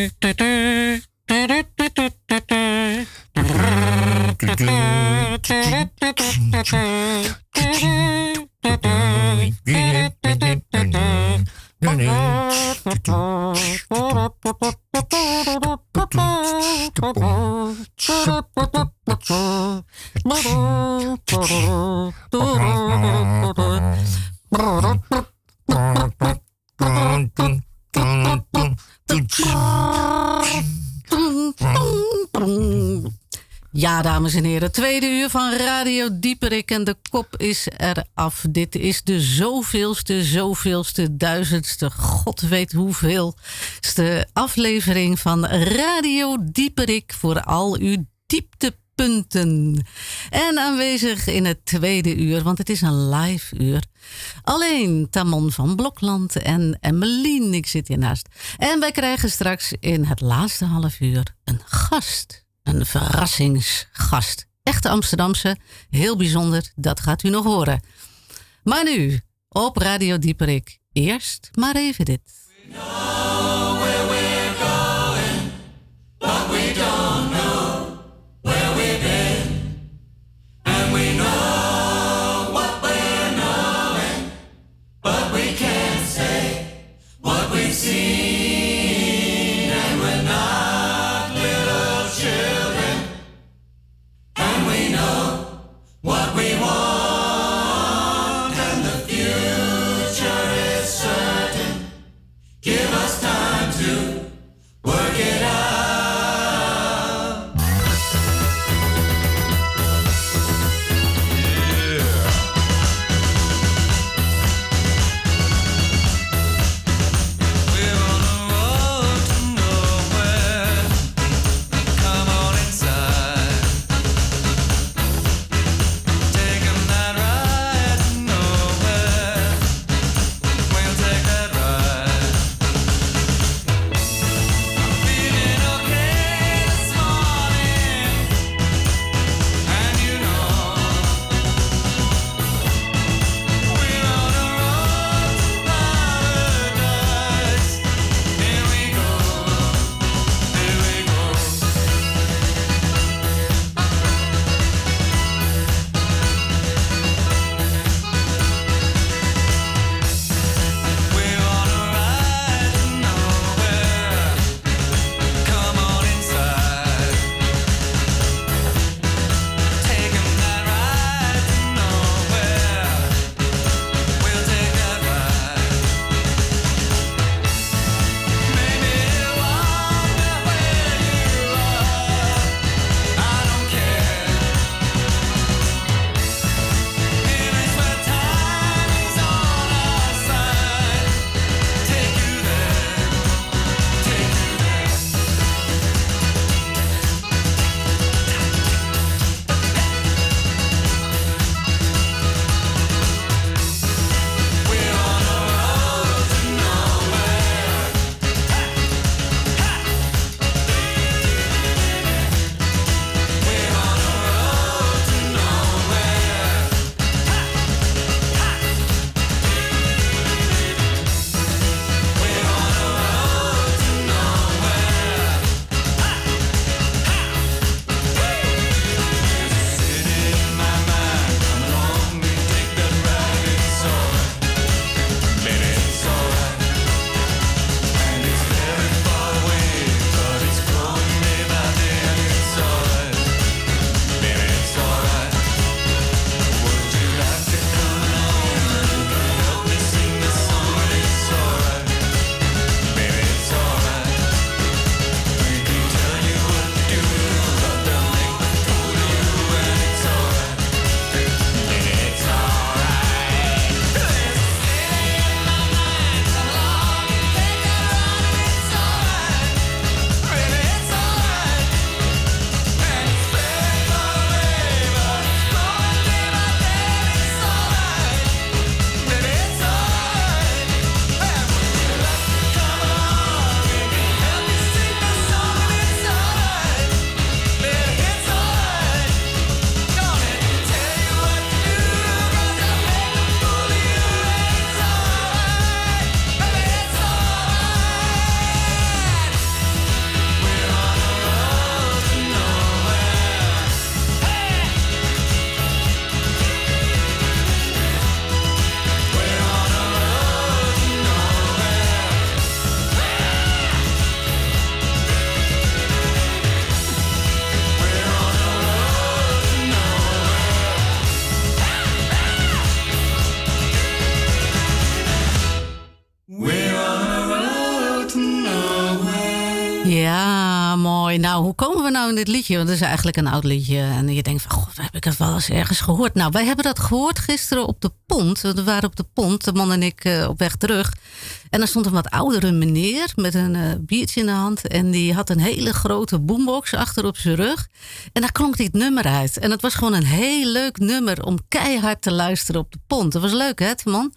Ja, dames en heren, tweede uur van Radio Dieperik en de kop is eraf. Dit is de zoveelste, zoveelste, duizendste, god weet hoeveelste aflevering van Radio Dieperik voor al uw dieptepunten. En aanwezig in het tweede uur, want het is een live uur. Alleen Tamon van Blokland en Emmeline, ik zit hiernaast. En wij krijgen straks in het laatste half uur een gast. Een verrassingsgast. Echte Amsterdamse, heel bijzonder, dat gaat u nog horen. Maar nu, op Radio Dieperik, eerst maar even dit. What nou in dit liedje? Want het is eigenlijk een oud liedje. En je denkt van, god, heb ik het wel eens ergens gehoord? Nou, wij hebben dat gehoord gisteren op de pont. We waren op de pont, de man en ik, uh, op weg terug. En er stond een wat oudere meneer met een uh, biertje in de hand. En die had een hele grote boombox achter op zijn rug. En daar klonk dit nummer uit. En het was gewoon een heel leuk nummer om keihard te luisteren op de pont. Dat was leuk, hè, man?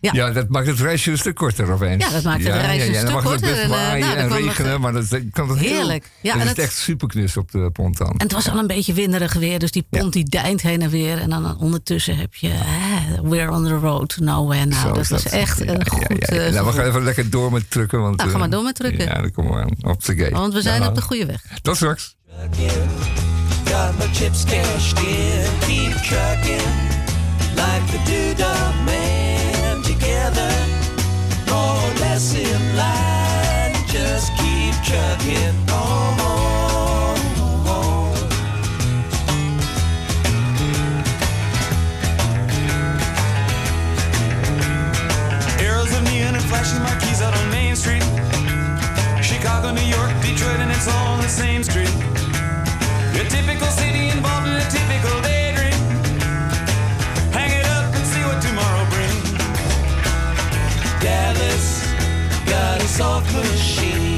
Ja. ja, dat maakt het reisje een stuk korter opeens. Ja, dat maakt het reisje een stuk korter. Dan mag het best waaien en, uh, en regenen, maar dat kan het Heerlijk. Heel, ja, en het is echt superknus op de pont dan. En het was al een beetje winderig weer, dus die pont die deint heen en weer. En dan ondertussen heb je uh, We're on the road nowhere now. Zo, dat, dat is echt een goed... Uh, nou, we gaan even lekker door met trucken. Want, nou, ga maar door met trucken. Ja, dan komen we aan. Op de gate. Want we zijn op de goede weg. Tot straks. Got my chips cashed in, keep trucking like the Arrows of neon and flashing marquees out on Main Street. Chicago, New York, Detroit, and it's all on the same street. Typical city involved in a typical daydream. Hang it up and see what tomorrow brings. Dallas got a soft machine.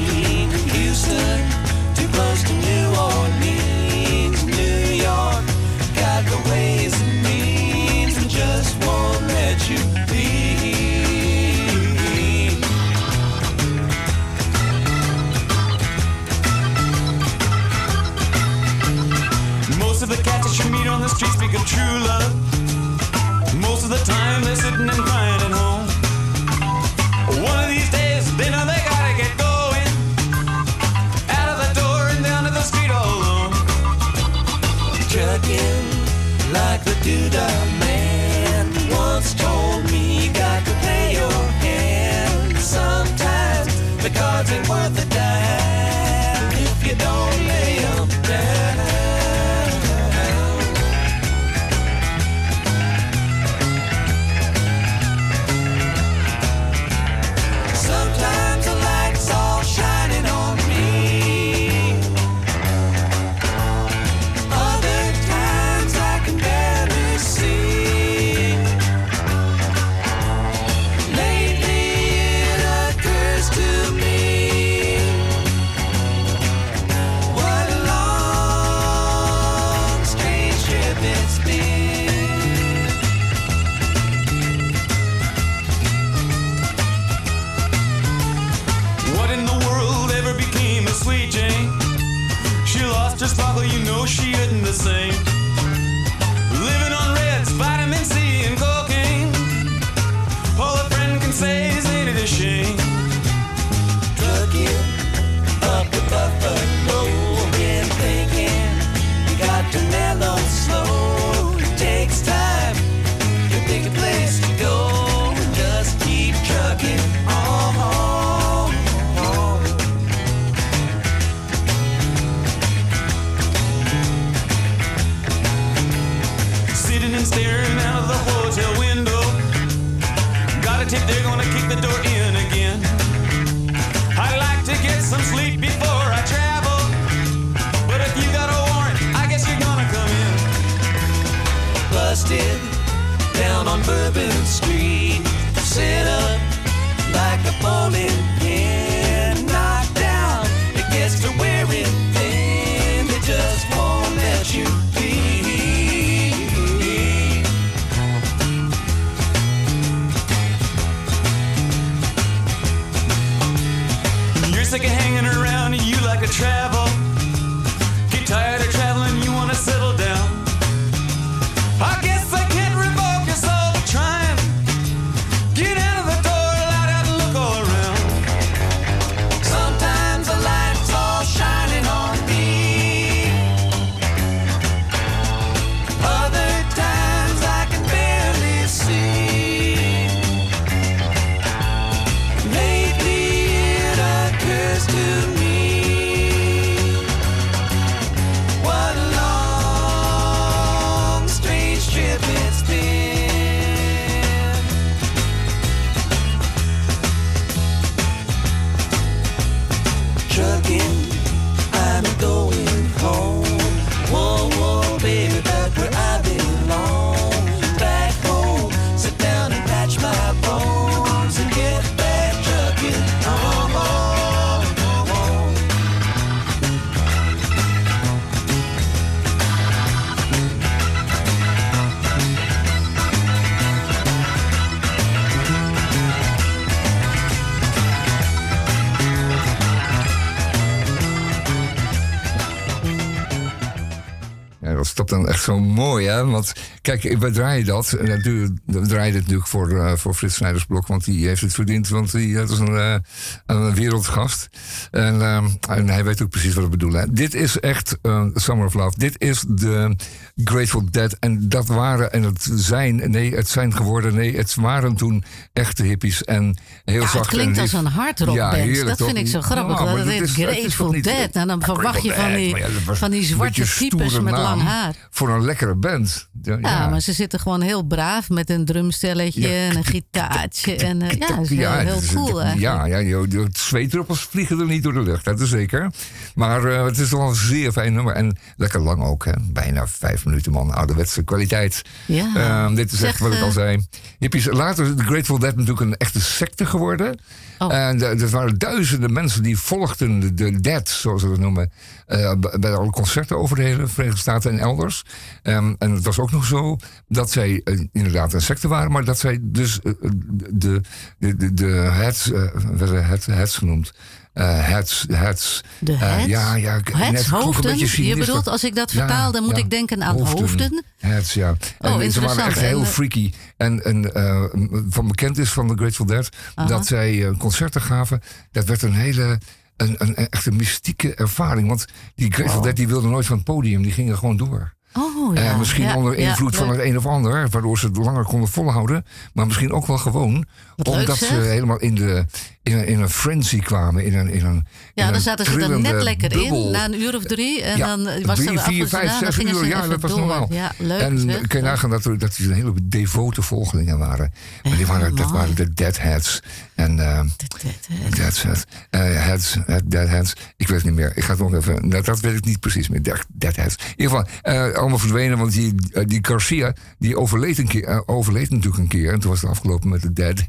Dan echt zo mooi, hè? Want kijk, we draaien dat. We draaien dit natuurlijk voor, eh, voor Frits Snijdersblok, want die heeft het verdiend. Want die dat is een, eh, wereldgast. En, eh, en hij weet ook precies wat we bedoelen. hè. Dit is echt eh, Summer of Love. Dit is de Grateful Dead. En dat waren, en het zijn, nee, het zijn geworden, nee, het waren toen echte hippies. En heel Ja, zacht het klinkt als een hardrockband. heerlijk, dat toch? vind ik zo grappig. Ja, dat is- Grateful niet- Dead. En dan verwacht je van die, ja, van die zwarte types met lang haar. Voor een lekkere band. Ja, Ja, maar ze zitten gewoon heel braaf met een drumstelletje Ja. en een gitaartje. En eh, ja, is heel, heel cool eigenlijk. Ja, ja joh, de zweetdruppels vliegen er niet door de lucht, dat is zeker. Maar eh, het is toch wel een zeer fijn nummer. En lekker lang ook, hè. bijna vijf minuten man. Ouderwetse kwaliteit. Ja. Ehm, dit is Zeg, echt wat ik eh, al zei. Hippies, later is de Grateful Dead natuurlijk een echte secte geworden. Oh. En eh, er waren duizenden mensen die volgden de, de Dead, zoals ze dat noemen. eh, bij alle concerten over de hele Verenigde Staten en elders. Ehm, en het was ook nog zo dat zij inderdaad een secte waren, maar dat zij dus de, de, de, de heads, werden het, heads genoemd. Eh heads, heads. De Eh, heads? ja, ja, een hoofden? Je bedoelt, als ik dat vertaal, dan moet ik denken aan hoofden. Heads, ja. En ze waren echt heel freaky. En, en eh, van bekend is van de Grateful Dead dat zij concerten gaven. Dat werd een hele. Een, een, echt een mystieke ervaring. Want die Grateful Dead die wilden nooit van het podium. Die gingen gewoon door. Oh ja. Eh, misschien ja, onder ja, invloed van het een of ander, waardoor ze het langer konden volhouden. Maar misschien ook wel gewoon Wat omdat ze helemaal in, de, in, een, in een frenzy kwamen. In een, in een, in Ja, dan een zaten ze er net lekker bubbel. in, na een uur of drie. En Ja, dan was drie, er vier, vijf, zes uur. Ja, dat was door. normaal. Ja, leuk. en zeg. kun je nagaan dat, er, dat die een hele devote volgelingen waren. Maar die waren, dat waren de deadheads. En eh dit, dit. deadheads, eh, heads, eh, deadheads. Ik weet het niet meer. Ik ga het nog even... Nou, dat weet ik niet precies meer. Dead- Deadheads. In ieder geval, eh, allemaal verdwenen. Want die, die Garcia, die overleed, een keer, overleed natuurlijk een keer. En toen was het afgelopen met de dead.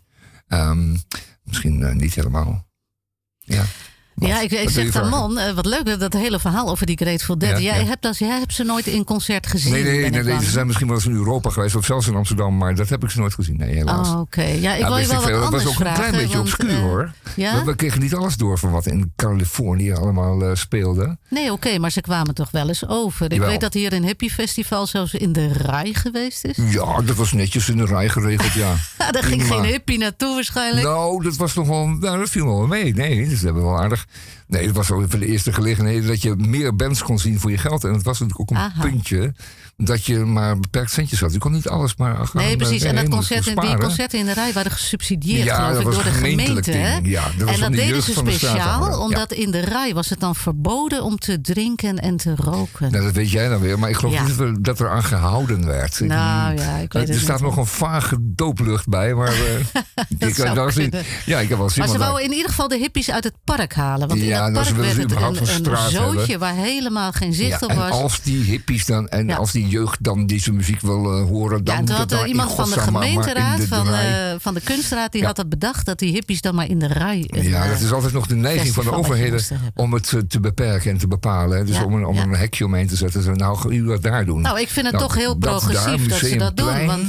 Ehm, misschien eh, niet helemaal. Ja. Wat? Ja, ik, zeg dan, man, eh, wat leuk dat hele verhaal over die Grateful Dead. Ja, jij, ja. Hebt dat, jij hebt ze nooit in concert gezien. Nee, nee, nee, ze zijn misschien wel eens in Europa geweest, of zelfs in Amsterdam, maar dat heb ik ze nooit gezien. Nee, helaas. Oh, oké. Ja, ik Ja, wil je wel wat. Dat was ook een vragen. klein beetje want, obscuur eh, hoor. Ja? We, we kregen niet alles door van wat in Californië allemaal eh, speelde. Nee, oké, maar ze kwamen toch wel eens over. Ik Jawel. weet dat hier een hippie festival zelfs in de rij geweest is. Ja, dat was netjes in de rij geregeld, ja. Daar ging geen hippie naartoe waarschijnlijk. Nou, dat was nog wel, nou, dat viel wel mee. Nee, dat hebben we wel aardig. Nee, het was ook even de eerste gelegenheid dat je meer bands kon zien voor je geld. En het was natuurlijk ook een Aha. puntje dat je maar beperkt centjes had. Je kon niet alles maar gaan Nee, precies. eh, En dat concert, die concerten in de rij waren gesubsidieerd, Ja, geloof dat ik, was door de gemeente. Ding. Ja, dat was en dat de deden ze de speciaal. Ja. omdat in de rij was het dan verboden om te drinken en te roken. Nou, dat weet jij dan weer. Maar ik geloof Ja. niet dat er, dat er aan gehouden werd. Nou ja, ik weet er het staat nog een vage dooplucht bij. Maar eh, ik, zou wel zien- kunnen. ja, ik heb wel. Maar ze wouden in ieder geval de hippies uit het park halen. Want Ja, in dat park werd het een, een zootje waar helemaal geen zicht op en was. als die hippies dan en als die jeugd dan deze muziek wil eh, horen, dan Ja, toen had er dan iemand van de gemeenteraad, de van, draai. eh, van de kunstraad, die Ja. had dat bedacht dat die hippies dan maar in de rij. Ja, eh, dat is altijd nog de neiging van de overheden om het eh, te beperken en te bepalen. hè. Dus Ja, om, een, om een hekje omheen te zetten. Nou, ga u dat daar doen. Nou, ik vind het Nou, toch heel progressief daar, dat ze dat doen. Want,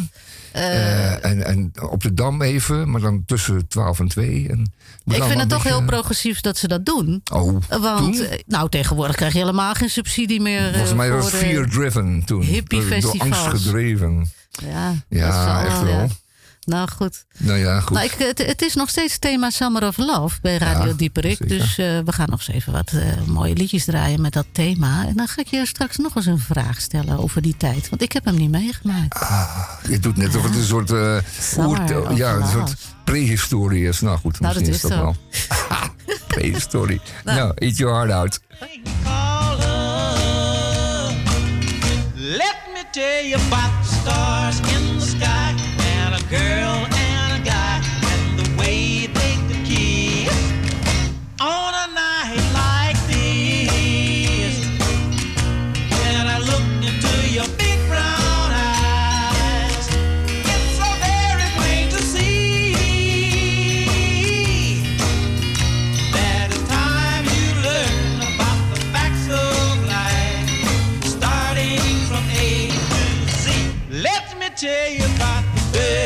eh, en, en op de Dam even, maar dan tussen 12 en 2. En ik vind het toch heel pro progressief dat ze dat doen. Oh, Want toen? eh, nou, tegenwoordig krijg je helemaal geen subsidie meer. eh, Volgens mij was het fear-driven toen. hippie Door- angst gedreven. Ja, Ja, dat echt wel, ja. Nou goed. Nou ja, goed. Nou, ik, het, het is nog steeds thema Summer of Love bij Radio Ja, Dieperik. zeker. Dus eh, we gaan nog eens even wat eh, mooie liedjes draaien met dat thema. En dan ga ik je straks nog eens een vraag stellen over die tijd. Want ik heb hem niet meegemaakt. Je doet net of het een soort, eh of ja, een love. soort prehistorie is. Nou goed, Nou, misschien dat is is dat zo. wel. prehistorie. nou, eat your heart out. Let me tell you about the stars in girl and a guy and the way they could kiss on a night like this. When I look into your big brown eyes, it's so very plain to see. That is time you learn about the facts of life, starting from A to Z. Let me tell you about the birds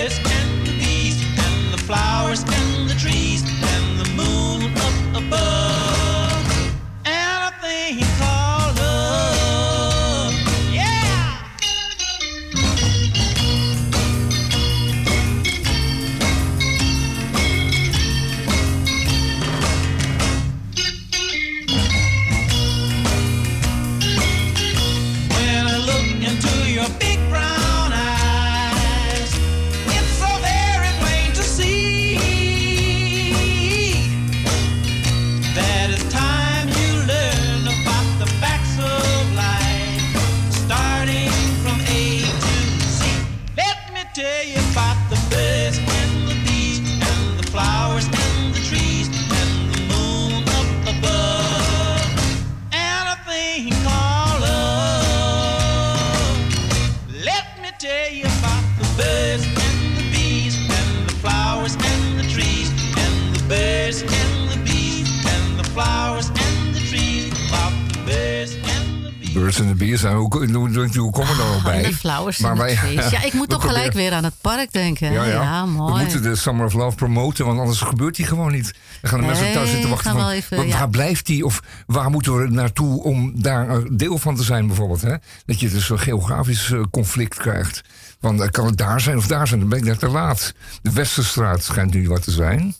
Birds and the Bees. En hoe, hoe, komen we daar Oh, en bij? de flowers Maar en de wij-. Ja, ik moet toch gelijk weer aan het park denken. Ja, Ja, ja. mooi. We moeten de Summer of Love promoten, want anders gebeurt die gewoon niet. Dan gaan de mensen thuis zitten wachten van, wel even, ja. waar blijft die? Of waar moeten we naartoe om daar een deel van te zijn bijvoorbeeld? Hè? Dat je dus een geografisch eh, conflict krijgt. Want dan kan het daar zijn of daar zijn, dan ben ik net te laat. De Westerstraat schijnt nu wat te zijn.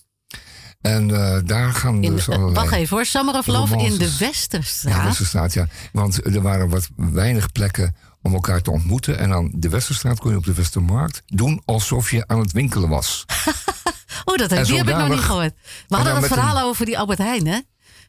En eh, daar gaan In, dus allerlei... wacht even hoor, Summer of Love in de romances. Ja, Westerstraat. Westerstraat, ja. Want er waren wat weinig plekken om elkaar te ontmoeten. En aan de Westerstraat kon je op de Westermarkt doen alsof je aan het winkelen was. Oh, dat, En die heb ik nog niet gehoord. We hadden het verhaal een- over die Albert Heijn, hè?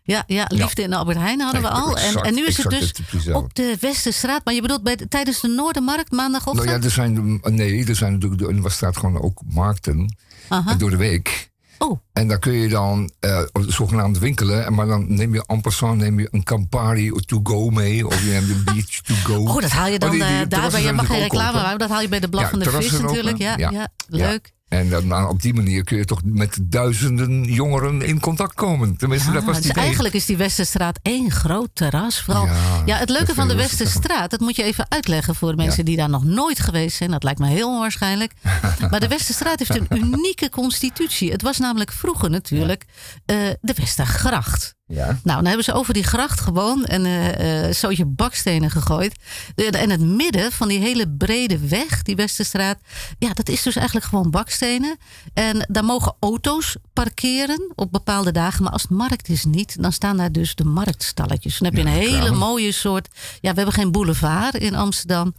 Ja, ja liefde in de Albert Heijn hadden we al. En, exact, en nu is het dus het op de Westerstraat. Maar je bedoelt bij de- tijdens de Noordermarkt maandagochtend? Nou ja, er zijn, nee, er zijn natuurlijk in de Westerstraat gewoon ook markten Aha. door de week. Oh, En daar kun je dan eh, zogenaamd winkelen. en Maar dan neem je en passant neem je een Campari to go mee. Of je neemt een biertje to go. oh, dat haal je dan die- die eh, daar bij. Je mag geen reclame maken. Dat haal je bij de Blad Ja, van de Vis natuurlijk. Ja, ja. Ja. leuk. En dan, nou, op die manier kun je toch met duizenden jongeren in contact komen. Tenminste, dat was dus het idee. eigenlijk is die Westerstraat één groot terras. Vooral, ja, Ja, het leuke van de. Westerstraat, dat moet je even uitleggen voor de mensen die daar nog nooit geweest zijn. Dat lijkt me heel onwaarschijnlijk. maar de Westerstraat heeft een unieke constitutie. Het was namelijk vroeger natuurlijk eh, de Westergracht. Ja. Nou, dan hebben ze over die gracht gewoon een eh, zootje bakstenen gegooid. En het midden van die hele brede weg, die Westerstraat, ja, dat is dus eigenlijk gewoon bakstenen. En daar mogen auto's parkeren op bepaalde dagen. Maar als het markt is niet, dan staan daar dus de marktstalletjes. Dan heb je een hele mooie soort. Ja, we hebben geen boulevard in Amsterdam.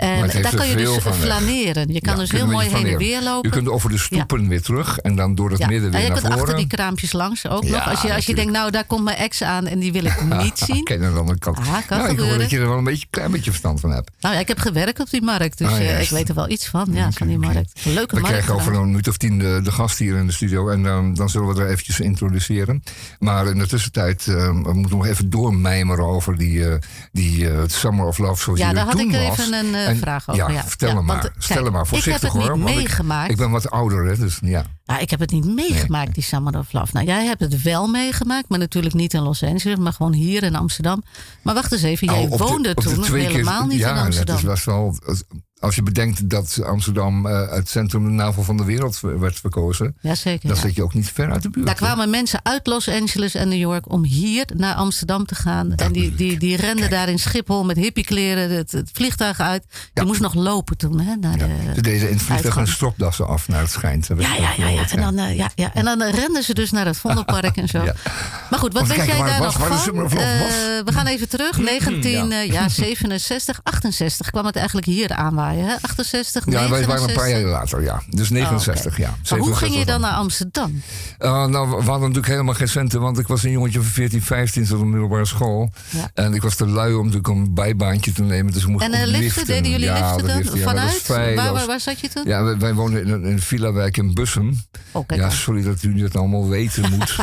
En daar kan je dus flaneren. Je kan Ja, dus je heel mooi heen en weer lopen. Je kunt over de stoepen weer terug en dan door het Ja, midden en weer je naar kunt voren. achter die kraampjes langs ook Ja, nog. Als je, als je denkt, nou daar komt mijn ex aan en die wil ik niet zien. Kijk aan de andere kant. Ah, kan nou, ik hoor dat je er wel een beetje, klein beetje verstand van hebt. Nou ja, ik heb gewerkt op die markt, dus Ah, eh, ik weet er wel iets van, ja, van die markt. Een leuke We markt. krijgen over een minuut of tien de, de gast hier in de studio. En dan, dan zullen we er eventjes introduceren. Maar in de tussentijd uh, we moeten nog even doormijmeren over die, eh, die eh, Summer of Love zoals Ja, die daar er had toen ik was. even een En- vraag over. Ja, vertel ja, hem maar. eh, Stel kijk, hem maar. Voorzichtig Ik heb het hoor. niet meegemaakt. Ik, ben wat ouder, hè, dus ja. Ja, ik heb het niet meegemaakt, die Summer of Love. Nou, jij hebt het wel meegemaakt, maar natuurlijk niet in Los Angeles, maar gewoon hier in Amsterdam. Maar wacht eens even, jij op de- woonde de toen nog twee keer- helemaal niet ja, in Amsterdam. het was wel, als je bedenkt dat Amsterdam eh, het centrum de navel van de wereld werd verkozen, Jazeker. dan ja. zit je ook niet ver uit de buurt. Daar kwamen mensen uit Los Angeles en New York om hier naar Amsterdam te gaan. en die, die, die renden daar in Schiphol met hippiekleren het, het vliegtuig uit. Je Ja. moest nog lopen toen, hè? Naar Ja, de, ze deden in het vliegtuig een stropdassen af naar het schijnt. Ja, ja, ja, ja. En dan, eh, ja, ja. en dan eh, renden ze dus naar het Vondelpark en zo. Maar goed, wat weet jij daar was- nog van? We gaan even terug. 19, eh, ja, 67, 68 kwam het eigenlijk hier aanwaaien. Hè? 68, Ja, wij waren een 69. paar jaar later, ja. Dus 69, Oh, oké. ja. Maar hoe ging 67 je dan naar Amsterdam? Uh, nou, we hadden natuurlijk helemaal geen centen, want ik was een jongetje van 14, 15, zat op de middelbare school. Ja. En ik was te lui om natuurlijk een bijbaantje te nemen, dus we moesten En eh, op liften, liften. deden jullie ja, liften dan? liften, ja, dat Vanuit? Waar, waar, waar zat je toen? Ja, wij, wij woonden in een, in een villa-wijk in Bussum. Oh, Ja, sorry dat u dit allemaal weten moet.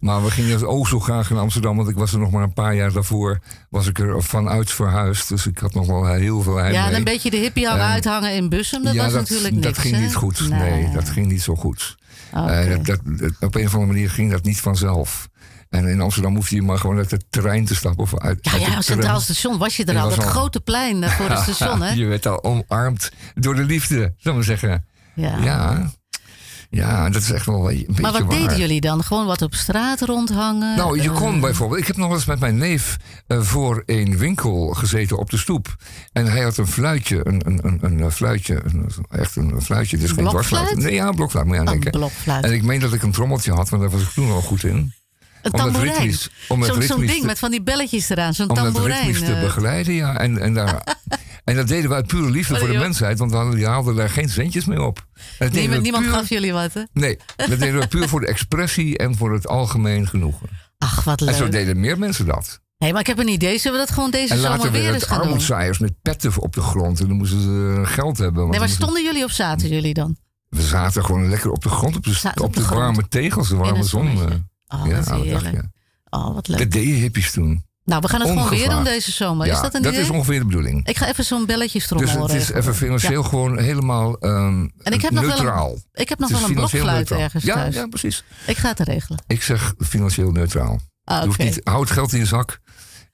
maar we gingen ook zo graag naar Amsterdam, want ik was er nog maar een paar jaar daarvoor. Was ik er vanuit verhuisd, dus ik had nog wel heel veel heimwee. Ja, en een beetje de hippie hangen En- uithangen in Bussum, dat was dat, natuurlijk niks. dat ging niet goed. Nee. dat ging niet zo goed. Eh, dat, op een of andere manier ging dat niet vanzelf. En in Amsterdam hoefde je maar gewoon uit de trein te stappen. Of uit, Ja, uit ja. Centraal Station was je er al. Dat grote plein eh, voor het station, hè? je werd al omarmd door de liefde, zullen we zeggen. Ja. Ja, ja dat is echt wel een beetje Maar wat waar. deden jullie dan? Gewoon wat op straat rondhangen? Nou, je Eh, kon bijvoorbeeld. Ik heb nog eens met mijn neef eh, voor een winkel gezeten op de stoep. En hij had een fluitje, een, een, een, een fluitje, een, echt een fluitje. Dus geen Blokfluit? dwarsfluit. Nee, ja, een blokfluit moet je aan Een denken. blokfluit. En ik meen dat ik een trommeltje had, want daar was ik toen al goed in. Een om het tamboerijn. om het Zo'n ritmisch ding te- met van die belletjes eraan. Zo'n Om dat tamboerijn. ritmisch te eh. begeleiden, ja. En, en, daar, en dat deden we uit pure liefde Oh, voor de joh. mensheid, want we hadden, haalden daar geen centjes mee op. En dat Niemand, niemand puur- gaf jullie wat, hè? Nee, dat deden we puur voor de expressie en voor het algemeen genoegen. Ach, wat En zo leuk. deden meer mensen dat. Hé, maar ik heb een idee. Zullen we dat gewoon deze En zomer weer eens gaan doen? armoedzaaiers met petten op de grond. En dan moesten ze eh, geld hebben. Nee, waar moesten- stonden jullie of zaten jullie dan? We zaten gewoon lekker op de grond, op de, Zaten op de, warme tegels, de warme zon. Oh, ja, heerlijk. je? Oh, wat leuk. Dat deden hippies toen. Nou, we gaan het gewoon weer doen deze zomer. ja, is dat een dat idee? is ongeveer de bedoeling. Ik ga even zo'n belletjestrommel Dus het is even financieel gewoon helemaal ehm, En ik heb nog wel een- neutraal. Ik heb nog wel een blokfluit ergens ja, thuis. Ja, precies. Ik ga het regelen. Ik zeg financieel neutraal. Ah, niet, houd geld in je zak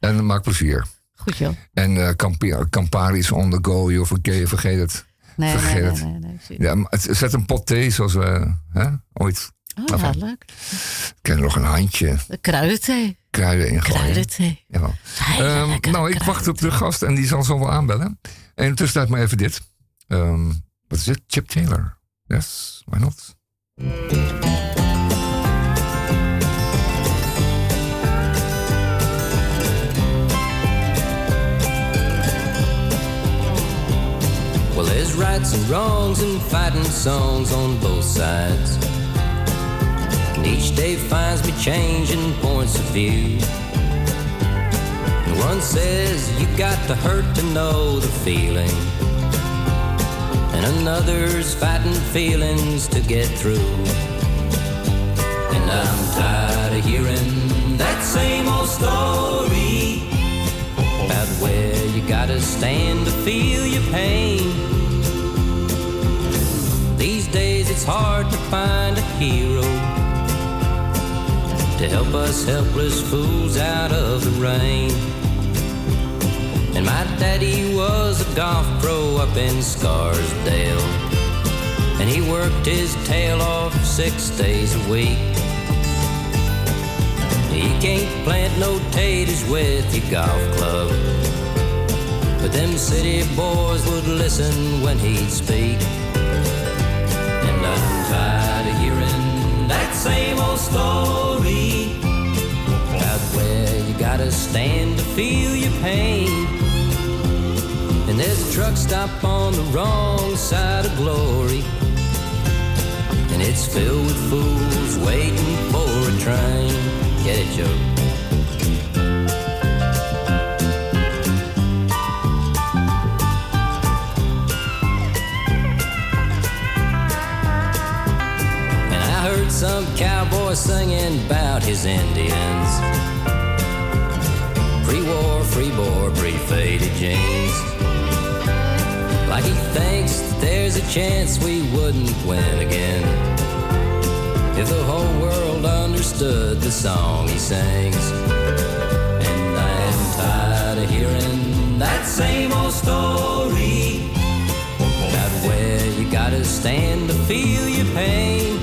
en maak plezier. Goed joh. En Campi- Campari is on the go, joh, vergeet, vergeet het. Nee, nee, Vergeet nee, nee, nee. Ja, maar het- zet een pot thee zoals we hè, ooit. Oh, ja, Enfin. leuk. Ik ken nog een handje De Kruidenthee. Kruiden in gooien. Kruidenthee. Jawel. Hele Ehm, nou, ik wacht op de gast en die zal zo wel aanbellen. En tussentijd maar even dit. Ehm, wat is het? Chip Taylor. Yes, why not? Well, there's rights and wrongs and fighting songs on both sides. And each day finds me changing points of view. One says you got to hurt to know the feeling. And another's fighting feelings to get through. And I'm tired of hearing that same old story about where you gotta stand to feel your pain. These days it's hard to find a hero to help us helpless fools out of the rain. And my daddy was a golf pro up in Scarsdale. And he worked his tail off six days a week. He can't plant no taters with your golf club. But them city boys would listen when he'd speak. Same old story about where you gotta stand to feel your pain. And there's a truck stop on the wrong side of glory. And it's filled with fools waiting for a train. Get it, Joe? Some cowboy singing about his Indians. Pre-war, free-bore, pre-faded jeans. Like he thinks that there's a chance we wouldn't win again. If the whole world understood the song he sings. And I am tired of hearing that same old story about where you gotta stand to feel your pain.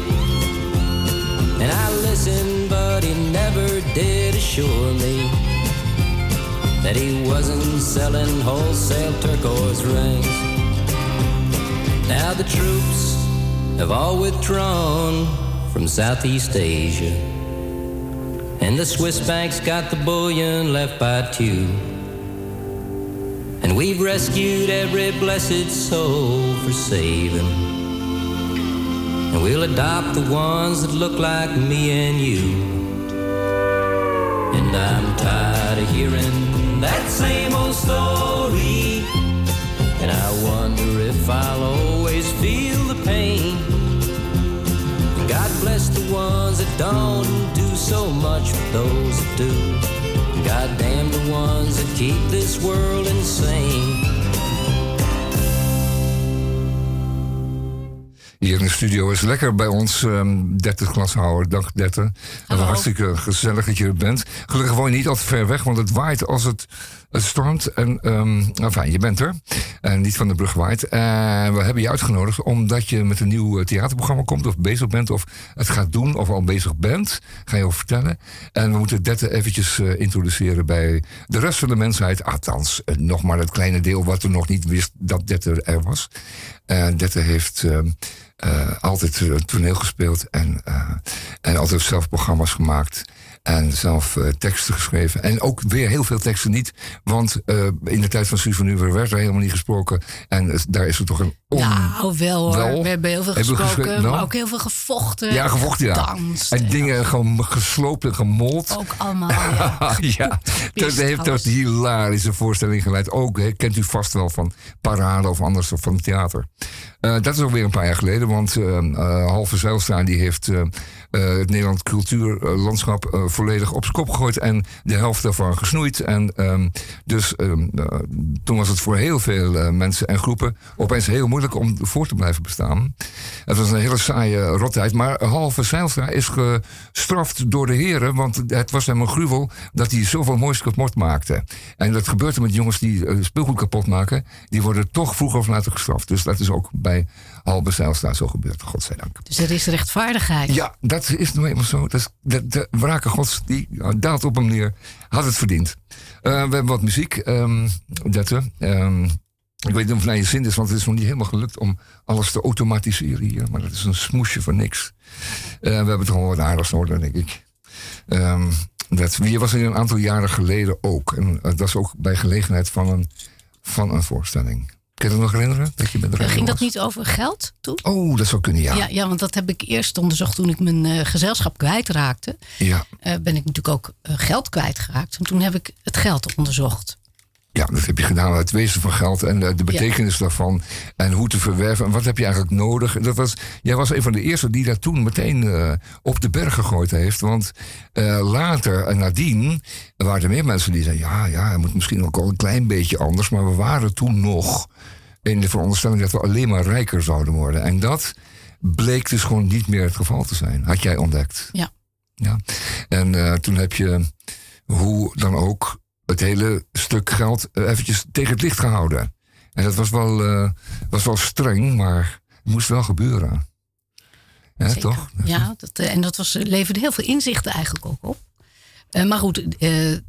And I listened, but he never did assure me that he wasn't selling wholesale turquoise rings. Now the troops have all withdrawn from Southeast Asia. And the Swiss banks got the bullion left by two. And we've rescued every blessed soul for saving. And we'll adopt the ones that look like me and you. And I'm tired of hearing that same old story. And I wonder if I'll always feel the pain. And God bless the ones that don't do so much for those that do. God damn the ones that keep this world insane. Hier in de studio is lekker bij ons, ehm 30 klashouder. Dag 30. En Hallo. hartstikke gezellig dat je er bent. Gelukkig woon je niet al te ver weg, want het waait als het, het stormt. En enfin, je bent er. En niet van de brug waait. En we hebben je uitgenodigd omdat je met een nieuw eh, theaterprogramma komt. Of bezig bent, of het gaat doen, of al bezig bent. Ga je over vertellen. En we moeten Dette eventjes eh, introduceren bij de rest van de mensheid. Althans, eh, nog maar het kleine deel wat er nog niet wist dat Dette er was. En Dette heeft ehm, eh, altijd eh, toneel gespeeld en, eh, en altijd zelf programma's gemaakt. En zelf eh, teksten geschreven. En ook weer heel veel teksten niet. Want eh, in de tijd van Suus van Uwer werd er helemaal niet gesproken. En daar is er toch een on... Nou, wel hoor. Wel? We hebben heel veel gesproken, geschreven? Nou? maar ook heel veel gevochten. ja, gevochten, ja. gedanst en dingen gewoon gesloopt en gemold. Ook allemaal, ja. ja, dat heeft tot hilarische voorstelling geleid. Ook hè, kent u vast wel van parade of anders of van theater. Eh, dat is alweer een paar jaar geleden, want eh eh, Halve Zijlstra die heeft het Nederland cultuurlandschap volledig op zijn kop gegooid en de helft daarvan gesnoeid. En ehm, dus ehm, eh, toen was het voor heel veel mensen en groepen opeens heel moeilijk moeilijk om voor te blijven bestaan. Het was een hele saaie rottijd. Maar halve Zijlstra is gestraft door de heren. Want het was hem een gruwel dat hij zoveel moois kapot maakte. En dat gebeurt er met jongens die eh, speelgoed kapot maken. Die worden toch vroeg of later gestraft. Dus dat is ook bij halve Zijlstra zo gebeurd, godzijdank. Dus er is rechtvaardigheid. Ja, dat is nou eenmaal zo. Dat is, de, de wrake gods die daalt op hem neer. Had het verdiend. Eh, we hebben wat muziek. ehm Dette. Ehm, ik weet niet of het naar je zin is, want het is nog niet helemaal gelukt om alles te automatiseren hier. Maar dat is een smoesje van niks. Eh, we hebben toch wel wat aardigs nodig, denk ik. Ehm dat, wie was er een aantal jaren geleden ook. En eh, dat was ook bij gelegenheid van een, van een voorstelling. Kun je dat nog herinneren? Dat je met Ging dat niet over geld toen? Oh, dat zou kunnen, ja. Ja, ja, want dat heb ik eerst onderzocht toen ik mijn eh, gezelschap kwijtraakte. Ja. ben ik natuurlijk ook geld kwijtgeraakt. En toen heb ik het geld onderzocht. Ja, dat heb je gedaan. Het wezen van geld en eh, de betekenis daarvan. En hoe te verwerven. En wat heb je eigenlijk nodig. Dat was, jij was een van de eerste die dat toen meteen eh, op de berg gegooid heeft. Want eh, later en nadien waren er meer mensen die zeiden... ja, ja, het moet misschien ook al een klein beetje anders. Maar we waren toen nog in de veronderstelling dat we alleen maar rijker zouden worden. En dat bleek dus gewoon niet meer het geval te zijn. Had jij ontdekt. Ja. Ja. En eh, toen heb je hoe dan ook het hele stuk geld eh, eventjes tegen het licht gehouden. En dat was wel, eh, was wel streng, maar het moest wel gebeuren. Ja, Zeker. toch? Ja, dat, eh, en dat was, leverde heel veel inzichten eigenlijk ook op. Eh, maar goed,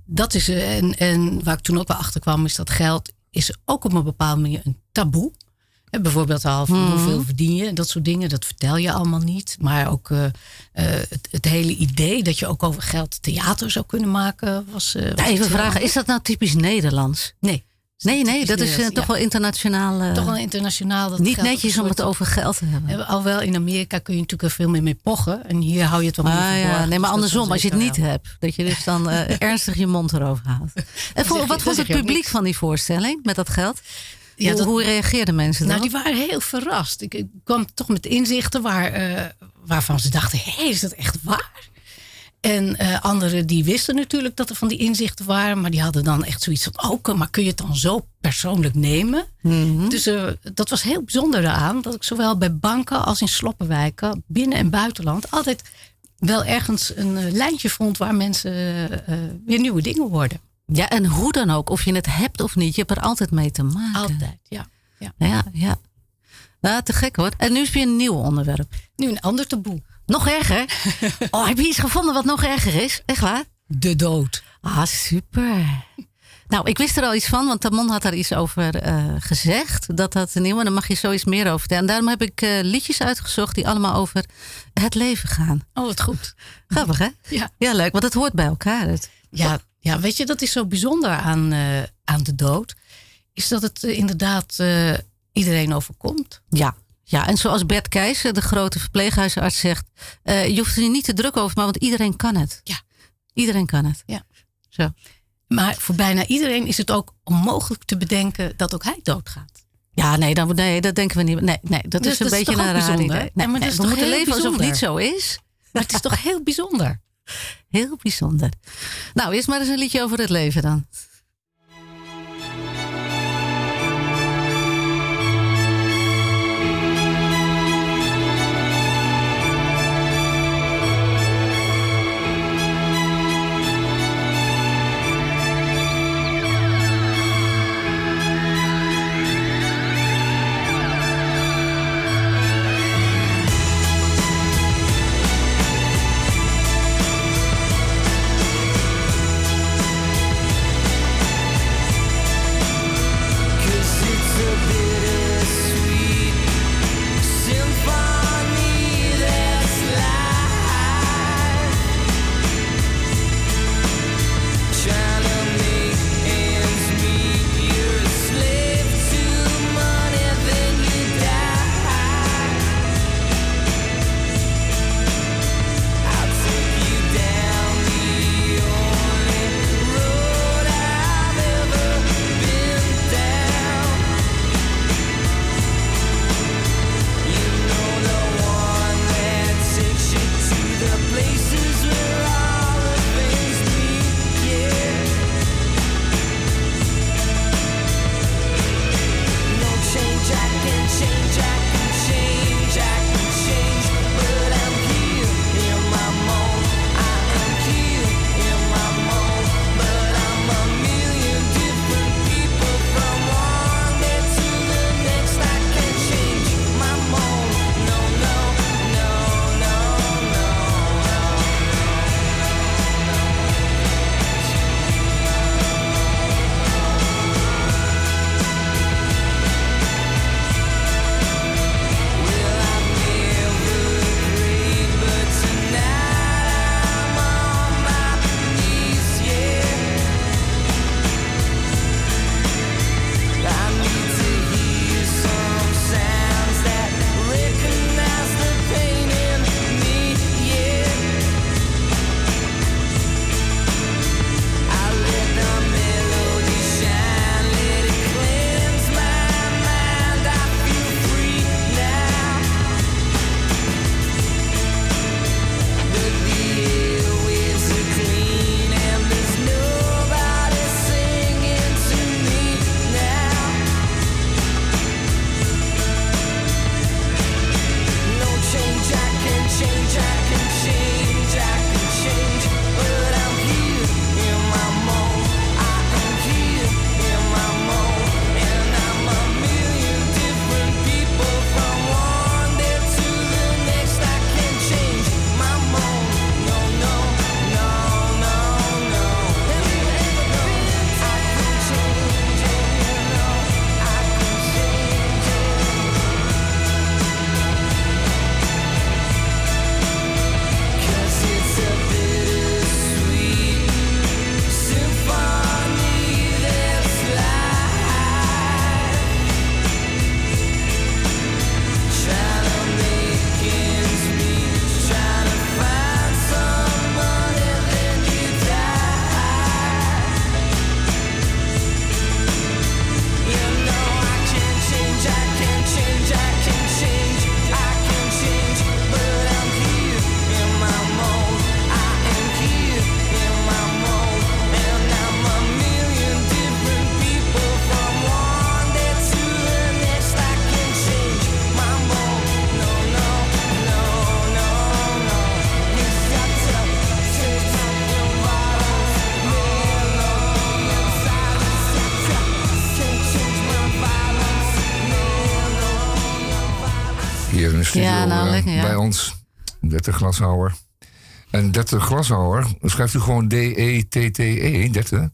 dat is. en, en waar ik toen ook wel achter kwam, is dat geld is ook op een bepaalde manier een taboe. Eh, bijvoorbeeld al van hoeveel verdien je, dat soort dingen, dat vertel je allemaal niet. Maar ook eh, eh, het, het hele idee dat je ook over geld theater zou kunnen maken, was. was Ja, even vragen, is dat nou typisch Nederlands? Nee. Nee, nee, dat is toch wel internationaal. Oh. wel internationaal. Dat niet netjes om het over geld te hebben. Alhoewel in Amerika kun je natuurlijk er veel meer mee pochen. En hier hou je het wel meer Ah, ja. verborgen. Nee, maar Dus is andersom, als je het niet wel. hebt, dat je dus dan ernstig je mond erover haalt. En voor, wat vond het publiek van die voorstelling met dat geld? Ja, hoe, dat- hoe reageerden mensen dan? Nou, die waren heel verrast. Ik, ik kwam toch met inzichten waar, eh, waarvan ze dachten: hé, is dat echt waar? En eh, anderen die wisten natuurlijk dat er van die inzichten waren, maar die hadden dan echt zoiets van: ook, maar kun je het dan zo persoonlijk nemen? Mhm. Dus eh, dat was heel bijzonder aan dat ik zowel bij banken als in sloppenwijken, binnen- en buitenland, altijd wel ergens een lijntje vond waar mensen weer nieuwe dingen worden. Ja, en hoe dan ook, of je het hebt of niet, je hebt er altijd mee te maken. Altijd, ja. ja. Ja, ja. Nou, te gek hoor. En nu is weer een nieuw onderwerp. Nu een ander taboe. Nog erger? Oh, heb je iets gevonden wat nog erger is? Echt waar? De dood. Ah, super. Nou, ik wist er al iets van, want Tamon had daar iets over eh, gezegd. Dat dat nieuw, en daar mag je zoiets meer over vertellen. En daarom heb ik eh, liedjes uitgezocht die allemaal over het leven gaan. Oh, wat goed. Grappig, hè? Ja. Ja, leuk, want het hoort bij elkaar. Het. Ja, ja, weet je, dat is zo bijzonder aan, eh, aan de dood. Is dat het eh, inderdaad eh, iedereen overkomt. Ja. Ja, en zoals Bert Keijzer, de grote verpleeghuisarts, zegt... je hoeft er niet te druk over, maar want iedereen kan het. Ja. Iedereen kan het. Ja. Zo. Maar voor bijna iedereen is het ook onmogelijk te bedenken dat ook hij doodgaat. Ja, nee, dan, nee, dat denken we niet. Nee, nee dat Dus is een dat beetje toch een raar idee. Nee, is we toch moeten leven alsof het niet zo is. Maar het is toch heel bijzonder. Heel bijzonder. Nou, eerst maar eens een liedje over het leven dan. De glashouwer. En 30 glashouwer schrijft u gewoon D-E-T-T-E, 30.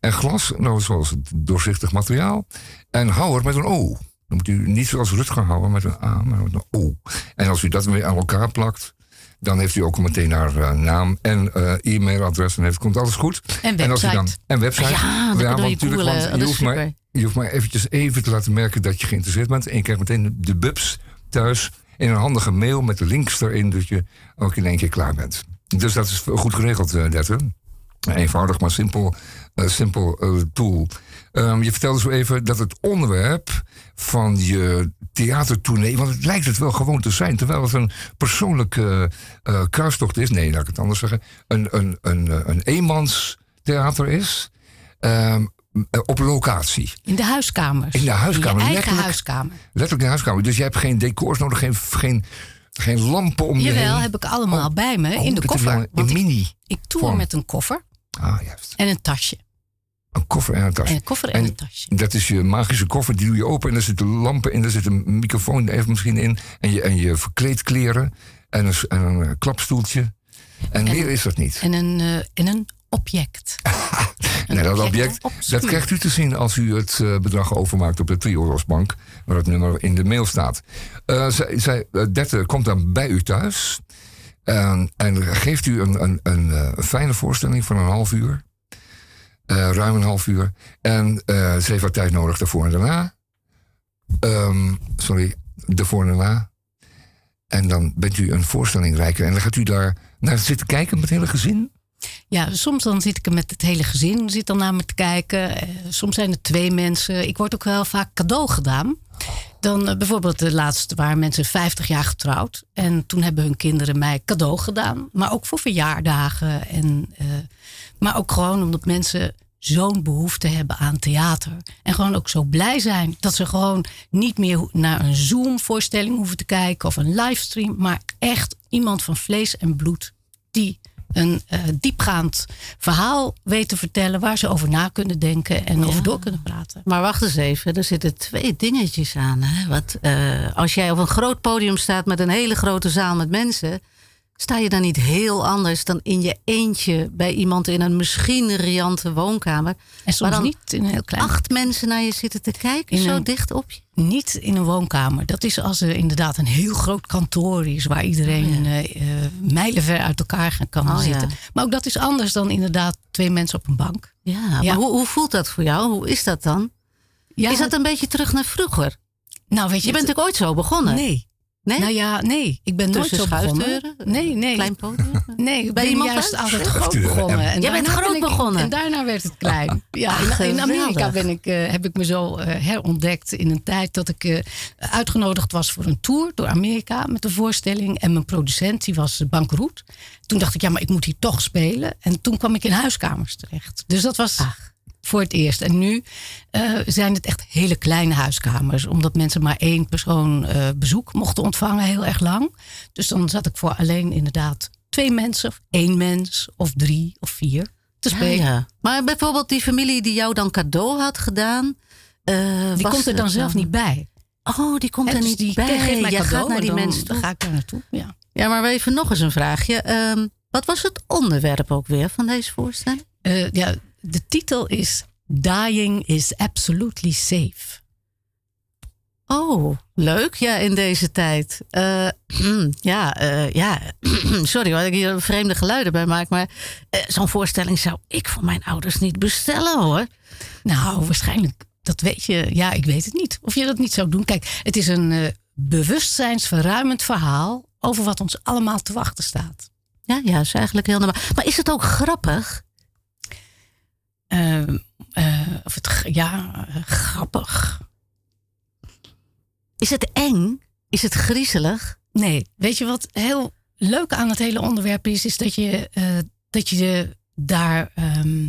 En glas, nou zoals doorzichtig materiaal. En houwer met een O. Dan moet u niet zoals Rutger houden met een A, maar met een O. En als u dat weer aan elkaar plakt, dan heeft u ook meteen haar eh, naam en eh, e-mailadres en heeft, komt alles goed. En website. Als dan, en website. Ja, ja want natuurlijk, want je, hoeft maar, je hoeft maar eventjes even te laten merken dat je geïnteresseerd bent. En je krijgt meteen de bubs thuis in een handige mail met de links erin, dat je ook in één keer klaar bent. Dus dat is goed geregeld, eh Dette. Eenvoudig, maar simpel, eh, simpel eh, tool. Ehm, je vertelde zo even dat het onderwerp van je theatertournee... want het lijkt het wel gewoon te zijn... terwijl het een persoonlijke eh, kruistocht is... nee, laat ik het anders zeggen... een, een, een, een eenmanstheater is... ehm, eh, op locatie. In de huiskamer. In de huiskamer, In je eigen huiskamer. Letterlijk in de huiskamer. Dus je hebt geen decors nodig, geen, geen, geen lampen om je Jawel, heb ik allemaal bij me Oh, in de koffer. een- In ik, mini. ik toer vorm. met een koffer Ah, juist. en een tasje. Een koffer en een tas. En een koffer en En een tasje. Dat is je magische koffer, die doe je open en daar zitten lampen in, daar zit een microfoon even misschien in. En je, en je verkleedkleren en een, en een eh, klapstoeltje. En, meer is dat niet. En een, eh, en een object. nee, dat object, dat krijgt u te zien als u het eh, bedrag overmaakt op de Triorosbank, waar het nummer in de mail staat. Eh, zij, zij, eh, Dette komt dan bij u thuis en, en geeft u een, een, een, fijne voorstelling van een half uur. Ruim een half uur. En eh, ze heeft wat tijd nodig daarvoor en daarna. Ehm, sorry, daarvoor en daarna. En dan bent u een voorstelling rijker. En dan gaat u daar naar zitten kijken met het hele gezin. Ja, soms dan zit ik er met het hele gezin zit dan naar me te kijken. Eh, soms zijn er twee mensen. Ik word ook wel vaak cadeau gedaan. Dan eh, bijvoorbeeld de laatste waren mensen 50 jaar getrouwd. En toen hebben hun kinderen mij cadeau gedaan. Maar ook voor verjaardagen. En, eh, maar ook gewoon omdat mensen zo'n behoefte hebben aan theater. En gewoon ook zo blij zijn dat ze gewoon niet meer naar een Zoom-voorstelling hoeven te kijken of een livestream. Maar echt iemand van vlees en bloed die een eh, diepgaand verhaal weet te vertellen waar ze over na kunnen denken en over door kunnen praten. Maar wacht eens even, er zitten twee dingetjes aan. Hè? Wat, eh, als jij op een groot podium staat met een hele grote zaal met mensen, sta je dan niet heel anders dan in je eentje bij iemand in een misschien riante woonkamer. En soms waar dan niet in een heel klein. acht mensen naar je zitten te kijken, In zo een- dicht op je. Niet in een woonkamer. Dat is als er inderdaad een heel groot kantoor is waar iedereen eh, eh, mijlenver uit elkaar kan Oh, ja. zitten. Maar ook dat is anders dan inderdaad twee mensen op een bank. Ja, Ja. maar hoe, hoe voelt dat voor jou? Hoe is dat dan? Is dat een beetje terug naar vroeger? nou, weet je, Je bent natuurlijk ooit zo begonnen. Nee. Nee? Nou ja, nee. Ik ben nooit zo begonnen. Nee, nee. Klein podium? Nee, ik Bij ben iemand juist altijd groot begonnen. En Jij bent groot ben ik- begonnen? En daarna werd het klein. Ja, in. Amerika ben ik, eh, heb ik me zo eh, herontdekt in een tijd dat ik eh, uitgenodigd was voor een tour door Amerika met een voorstelling. En mijn producent, die was bankroet. Toen dacht ik, ja, maar ik moet hier toch spelen. En toen kwam ik in huiskamers terecht. Dus dat was voor het eerst. En nu eh, zijn het echt hele kleine huiskamers. Omdat mensen maar één persoon eh, bezoek mochten ontvangen heel erg lang. Dus dan zat ik voor alleen inderdaad twee mensen. Of één mens. Of drie of vier te Ja, spelen. ja. Maar bijvoorbeeld die familie die jou dan cadeau had gedaan. eh, Die was komt er dan zelf niet bij. Oh, die komt er dus niet die bij. geeft mij Jij cadeau, gaat naar die dan, mensen Dan ga ik daar naartoe. Ja. Ja, maar even nog eens een vraagje. Ehm, wat was het onderwerp ook weer van deze voorstelling? Eh, ja, de titel is Dying is absolutely safe. Oh, leuk. Ja, in deze tijd. Eh, ja, eh, ja. sorry dat ik hier vreemde geluiden bij maak. Maar eh, zo'n voorstelling zou ik voor mijn ouders niet bestellen hoor. Nou, waarschijnlijk, dat weet je. Ja, ik weet het niet. Of je dat niet zou doen. Kijk, het is een bewustzijnsverruimend verhaal over wat ons allemaal te wachten staat. Ja, ja, is eigenlijk heel normaal. Maar is het ook grappig? Eh, eh, of het, ja, eh, grappig. Is het eng? Is het griezelig? Nee, weet je wat heel leuk aan het hele onderwerp is? Is dat je, eh, dat je daar. ehm,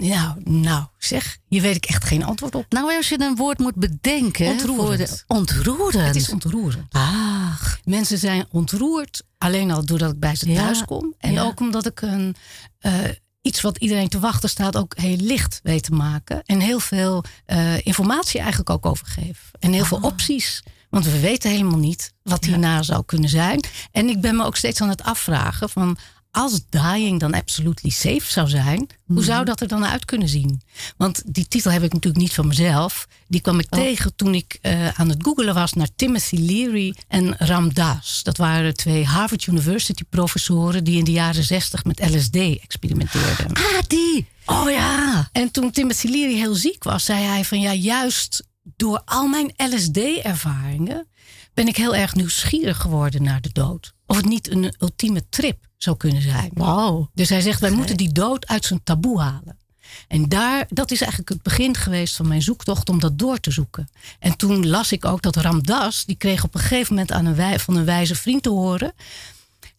nou, nou, zeg, hier weet ik echt geen antwoord op. Nou, als je een woord moet bedenken. Ontroerend. De, ontroerend. Het is ontroerend. Ach, Mensen zijn ontroerd alleen al doordat ik bij ze Ja, thuis kom. En ja. ook omdat ik een, iets wat iedereen te wachten staat ook heel licht weet te maken. En heel veel eh, informatie eigenlijk ook over. En heel veel opties. Want we weten helemaal niet wat hierna zou kunnen zijn. En ik ben me ook steeds aan het afvragen van als dying dan absolutely safe zou zijn, hoe zou dat er dan uit kunnen zien? Want die titel heb ik natuurlijk niet van mezelf. Die kwam ik tegen toen ik eh, aan het googelen was naar Timothy Leary en Ram Dass. Dat waren twee Harvard University professoren die in de jaren zestig met LSD experimenteerden. Ah, die. Oh ja. En toen Timothy Leary heel ziek was, zei hij van ja, juist door al mijn LSD-ervaringen ben ik heel erg nieuwsgierig geworden naar de dood. Of het niet een ultieme trip zou kunnen zijn. Wow. Dus hij zegt, wij moeten die dood uit zijn taboe halen. En daar, dat is eigenlijk het begin geweest van mijn zoektocht om dat door te zoeken. En toen las ik ook dat Ramdas, die kreeg op een gegeven moment aan een wij, van een wijze vriend te horen.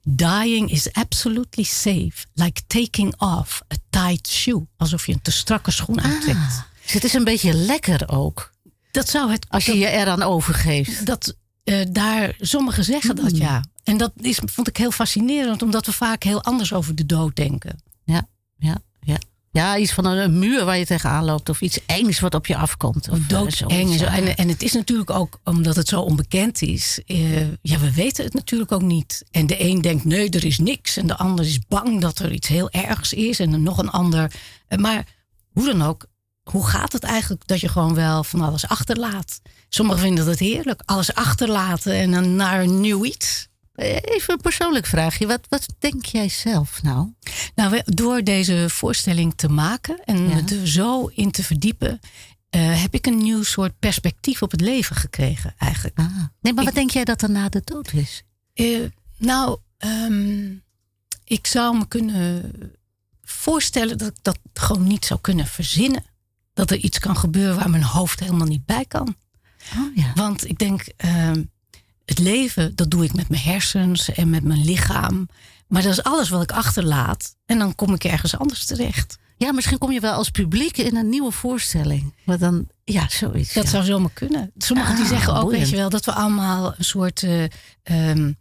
Dying is absolutely safe, like taking off a tight shoe. Alsof je een te strakke schoen aantrekt. Ah, dus het is een beetje lekker ook. Dat zou het. Als je dat- je eraan overgeeft. dat eh, daar sommigen zeggen dat ja. En dat is, vond ik heel fascinerend, omdat we vaak heel anders over de dood denken. Ja, ja, ja. Ja, iets van een, een muur waar je tegenaan loopt. Of iets engs wat op je afkomt. Of, eh, Doodeng. En, zo. en, en het is natuurlijk ook, omdat het zo onbekend is. eh, ja, we weten het natuurlijk ook niet. En de een denkt, nee, er is niks. En de ander is bang dat er iets heel ergs is. En dan nog een ander. Eh, Maar hoe dan ook, hoe gaat het eigenlijk dat je gewoon wel van alles achterlaat? Sommigen vinden het heerlijk, alles achterlaten en dan naar een nieuw iets. Even een persoonlijk vraagje. Wat, wat denk jij zelf nou? Nou, door deze voorstelling te maken en Ja. het er zo in te verdiepen, eh, heb ik een nieuw soort perspectief op het leven gekregen, eigenlijk. Ah. Nee, maar Ik- wat denk jij dat er na de dood is? Eh, nou, ehm, ik zou me kunnen voorstellen dat ik dat gewoon niet zou kunnen verzinnen. Dat er iets kan gebeuren waar mijn hoofd helemaal niet bij kan. Oh ja. Want ik denk, ehm, het leven, dat doe ik met mijn hersens en met mijn lichaam. Maar dat is alles wat ik achterlaat. En dan kom ik ergens anders terecht. Ja, misschien kom je wel als publiek in een nieuwe voorstelling. Maar dan, ja, zoiets. Dat ja. zou zomaar kunnen. Sommigen die Ah, zeggen ook, boeiend. weet je wel, dat we allemaal een soort eh, ehm,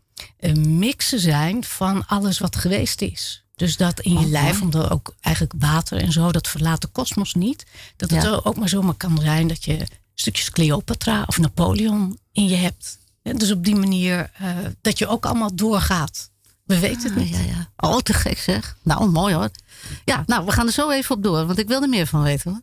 een mixen zijn van alles wat geweest is. Dus dat in je Oké. lijf, omdat ook eigenlijk water en zo, dat verlaat de kosmos niet. Dat het Ja. ook maar zomaar kan zijn dat je stukjes Cleopatra of Napoleon in je hebt. Dus op die manier eh, dat je ook allemaal doorgaat. We weten het Ah, niet. ja, ja. Oh, te gek zeg. Nou, mooi hoor. Ja, nou, we gaan er zo even op door, want ik wil er meer van weten hoor.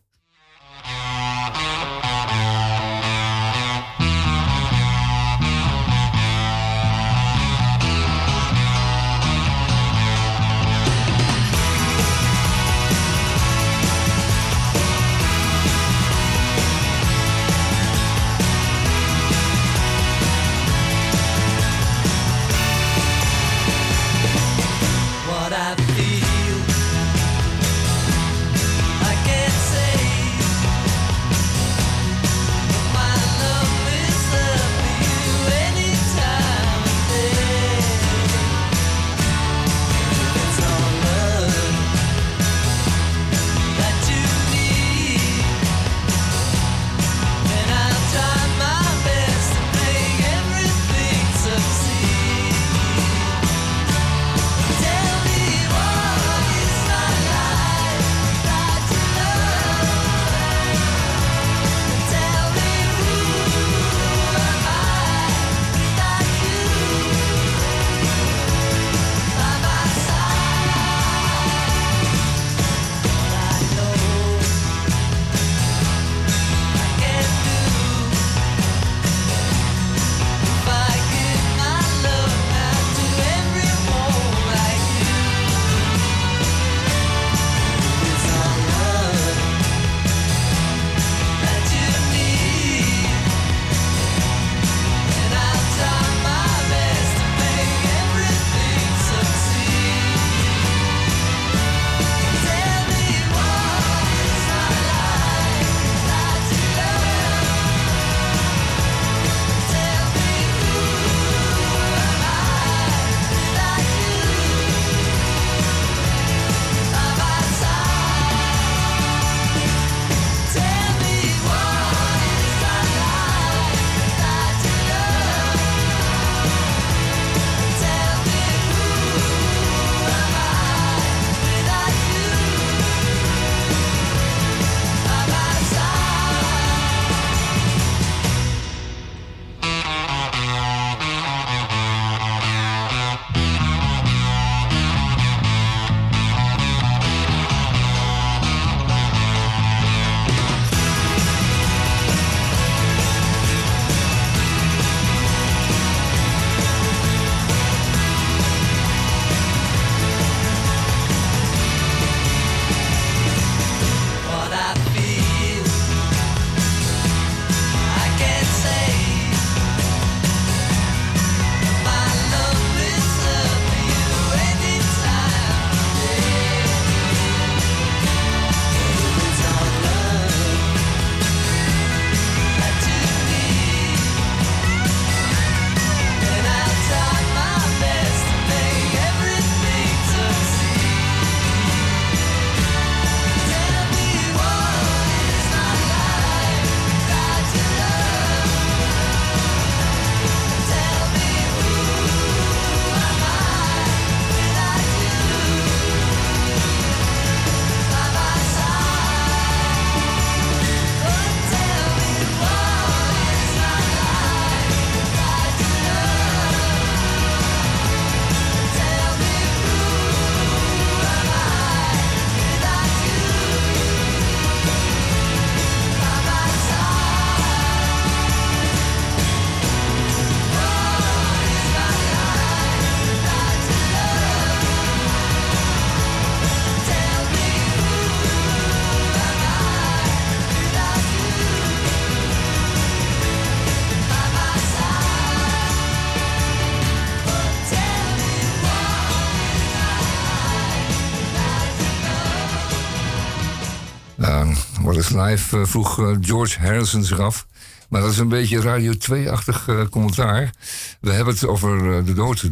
Live eh, vroeg eh, George Harrison zich af. Maar dat is een beetje Radio 2-achtig eh, commentaar. We hebben het over de dood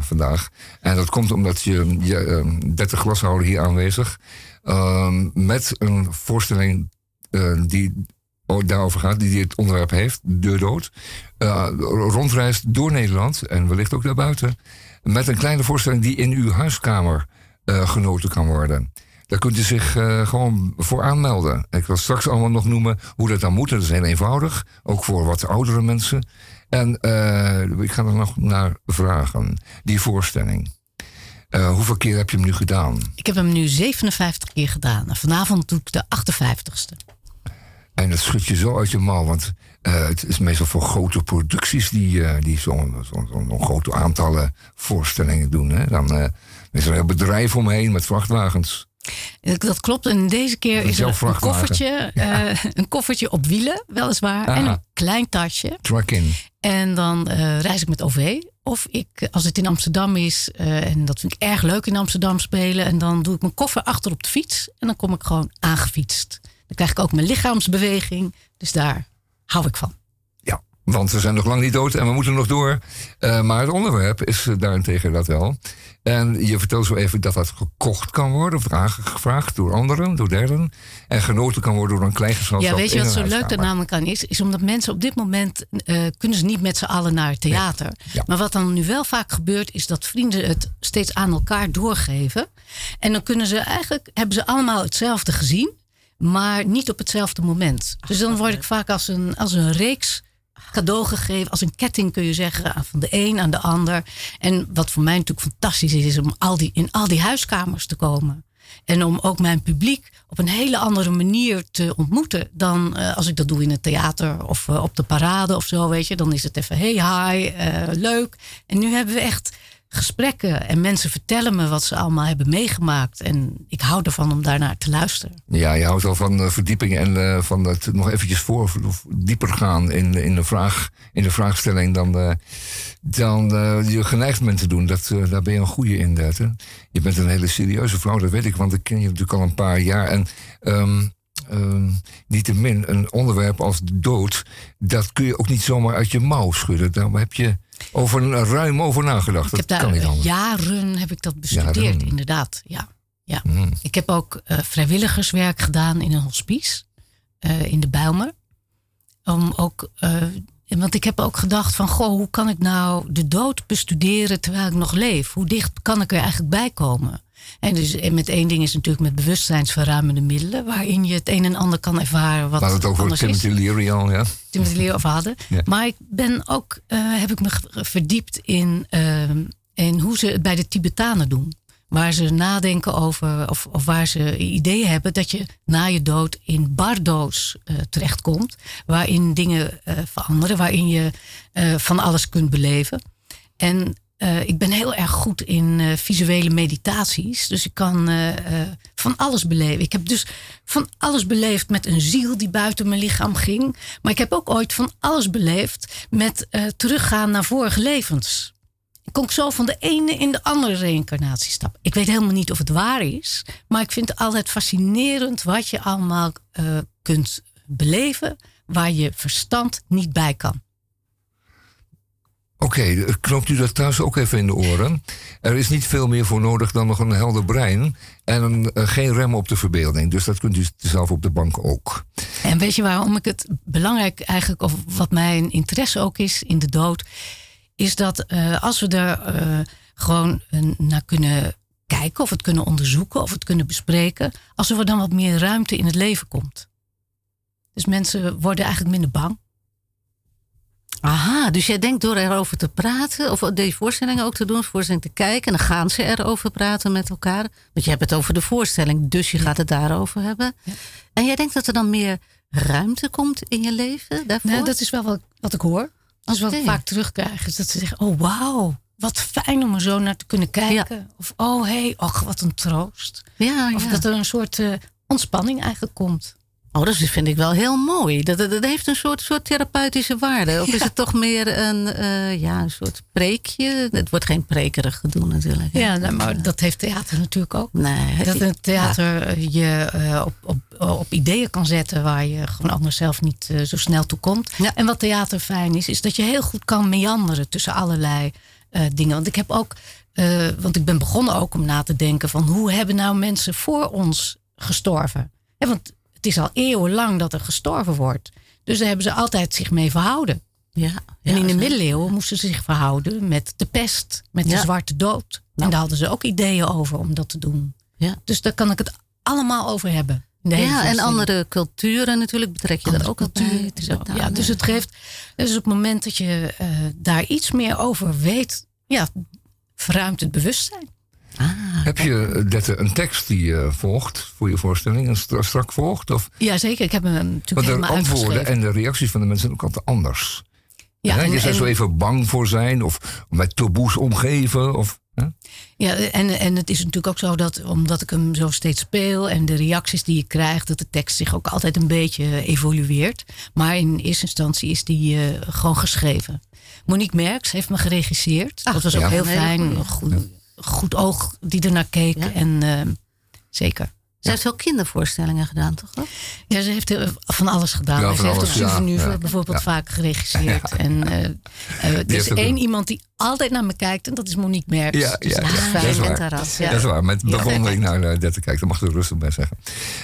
vandaag. En dat komt omdat je, je eh, 30 glashouder hier aanwezig... ehm, met een voorstelling die daarover gaat, die het onderwerp heeft, de dood... rondreist door Nederland en wellicht ook daarbuiten... met een kleine voorstelling die in uw huiskamer genoten kan worden... Daar kunt u zich eh, gewoon voor aanmelden. Ik wil straks allemaal nog noemen hoe dat dan moet. Dat is heel eenvoudig, ook voor wat oudere mensen. En eh, ik ga er nog naar vragen. Die voorstelling. Eh, hoeveel keer heb je hem nu gedaan? Ik heb hem nu 57 keer gedaan. En vanavond doe ik de 58ste. En dat schud je zo uit je mouw, want het is meestal voor grote producties die, die zo'n zo, zo, zo'n grote aantallen voorstellingen doen. Hè? Dan is er een heel bedrijf omheen met vrachtwagens. Dat klopt. En deze keer is er een koffertje, eh, een koffertje op wielen, weliswaar. En een klein tasje. Trucking. En dan eh, reis ik met OV. Of ik, als het in Amsterdam is, eh, en dat vind ik erg leuk in Amsterdam spelen. En dan doe ik mijn koffer achter op de fiets. En dan kom ik gewoon aangefietst. Dan krijg ik ook mijn lichaamsbeweging. Dus daar hou ik van. Want we zijn nog lang niet dood en we moeten nog door. Eh, maar het onderwerp is daarentegen dat wel. En je vertelt zo even dat dat gekocht kan worden, of aangevraagd door anderen, door derden. En genoten kan worden door een klein gezelschap. Ja, weet je wat zo leuk daar namelijk aan is? Is omdat mensen op dit moment eh, kunnen ze niet met z'n allen naar het theater. Ja. Maar wat dan nu wel vaak gebeurt, is dat vrienden het steeds aan elkaar doorgeven. En dan kunnen ze eigenlijk, hebben ze allemaal hetzelfde gezien, maar niet op hetzelfde moment. Dus dan word ik vaak als een, als een reeks cadeau gegeven, als een ketting kun je zeggen, van de een aan de ander. En wat voor mij natuurlijk fantastisch is, is om al die, in al die huiskamers te komen. En om ook mijn publiek op een hele andere manier te ontmoeten dan eh, als ik dat doe in het theater of eh, op de parade of zo, weet je. Dan is het even hey, hi, eh, leuk. En nu hebben we echt gesprekken en mensen vertellen me wat ze allemaal hebben meegemaakt. En ik hou ervan om daarnaar te luisteren. Ja, je houdt wel van eh, verdieping en eh, van het nog eventjes voor dieper gaan in, in, de, vraag, in de vraagstelling dan, eh, dan je geneigd bent te doen. Dat, daar ben je een goede in. Dat, hè? Je bent een hele serieuze vrouw, dat weet ik, want ik ken je natuurlijk al een paar jaar. En ehm ehm, niettemin, een onderwerp als dood, dat kun je ook niet zomaar uit je mouw schudden. Daar heb je over, ruim over nagedacht. Ik dat heb daar kan niet eh, jaren heb ik dat bestudeerd, Jaren. inderdaad. Ja, ja. Mm. Ik heb ook eh, vrijwilligerswerk gedaan in een hospice eh, in de Bijlmer. Om ook, eh, want ik heb ook gedacht van, goh, hoe kan ik nou de dood bestuderen terwijl ik nog leef? Hoe dicht kan ik er eigenlijk bij komen? En dus en met één ding is natuurlijk met bewustzijnsverruimende middelen, waarin je het een en ander kan ervaren wat hadden het over anders is. Timothy Leary al, ja. Het leren over hadden. Ja. Maar ik ben ook, eh, heb ik me verdiept in, ehm, in hoe ze het bij de Tibetanen doen. Waar ze nadenken over, of, of waar ze ideeën hebben dat je na je dood in bardo's eh, terechtkomt. Waarin dingen eh, veranderen, waarin je eh, van alles kunt beleven. En eh, ik ben heel erg goed in eh, visuele meditaties. Dus ik kan eh, van alles beleven. Ik heb dus van alles beleefd met een ziel die buiten mijn lichaam ging. Maar ik heb ook ooit van alles beleefd met teruggaan naar vorige levens. Ik kon zo van de ene in de andere reïncarnatie stappen. Ik weet helemaal niet of het waar is. Maar ik vind het altijd fascinerend wat je allemaal kunt beleven. Waar je verstand niet bij kan. Oké, knoopt u dat thuis ook even in de oren. Er is niet veel meer voor nodig dan nog een helder brein en eh, geen rem op de verbeelding. Dus dat kunt u zelf op de bank ook. En weet je waarom ik het belangrijk eigenlijk, of wat mijn interesse ook is in de dood, is dat eh, als we er eh, gewoon naar kunnen kijken, of het kunnen onderzoeken, of het kunnen bespreken, als er dan wat meer ruimte in het leven komt. Dus mensen worden eigenlijk minder bang. Aha, dus jij denkt door erover te praten, of die voorstellingen ook te doen, voorstelling te kijken, en dan gaan ze erover praten met elkaar. Want je hebt het over de voorstelling, dus je gaat het daarover hebben. En jij denkt dat er dan meer ruimte komt in je leven daarvoor? Nou, dat is wel wat, wat ik hoor. Dat is wat ik Oké. vaak terugkrijg. Is dat ze zeggen, oh wauw, wat fijn om er zo naar te kunnen kijken. Of oh hé, hey, och, wat een troost. ja, Of ja. dat er een soort eh, ontspanning eigenlijk komt. Oh, dat vind ik wel heel mooi. Dat, dat, dat heeft een soort, soort therapeutische waarde. Of is het toch meer een, eh, ja, een soort preekje? Het wordt geen prekerig gedoe natuurlijk. hè? Ja, nou, maar dat heeft theater natuurlijk ook. Nee, Dat een theater je eh, op, op, op ideeën kan zetten waar je gewoon anders zelf niet eh, zo snel toe komt. Ja. En wat theater fijn is, is dat je heel goed kan meanderen tussen allerlei dingen. Want ik heb ook, want ik ben begonnen ook om na te denken van hoe hebben nou mensen voor ons gestorven? Ja, want het is al eeuwenlang dat er gestorven wordt. Dus daar hebben ze altijd zich mee verhouden. Ja, En in de middeleeuwen moesten ze zich verhouden met de pest, met de Ja. zwarte dood. En daar hadden ze ook ideeën over om dat te doen. Ja. Dus daar kan ik het allemaal over hebben. Ja, en andere culturen natuurlijk betrek je Andere er ook cultuur, het is ook- ja, dus het geeft. Dus op het moment dat je eh, daar iets meer over weet, ja, verruimt het bewustzijn. Heb je, eh, Dette, een tekst die je volgt voor je voorstelling en stra- strak volgt? Of, Jazeker, ik heb hem natuurlijk want de helemaal antwoorden en de reacties van de mensen zijn ook altijd anders. Ja, en- je zou zo even bang voor zijn of met taboes omgeven. Of, hè? Ja, en, en het is natuurlijk ook zo dat omdat ik hem zo steeds speel en de reacties die je krijgt, dat de tekst zich ook altijd een beetje evolueert. Maar in eerste instantie is die eh, gewoon geschreven. Monique Merks heeft me geregisseerd. dat was ook ja. heel fijn. goed, goed oog die ernaar keek. Ja. En eh, zeker. Ze heeft veel kindervoorstellingen gedaan, toch? wel? Ja, ze heeft eh, van alles gedaan. Ja, ze van heeft alles, ook. Souvenir Ja. bijvoorbeeld Ja. vaak geregisseerd. En eh, eh, er is één een- iemand die altijd naar me kijkt en dat is Monique Merks. Ja, Dus ja, dat is ja, fijn. dat en ja. Dat is waar, met Ja. bewondering naar uh, Dette kijken. Daar mag je er rustig bij zeggen.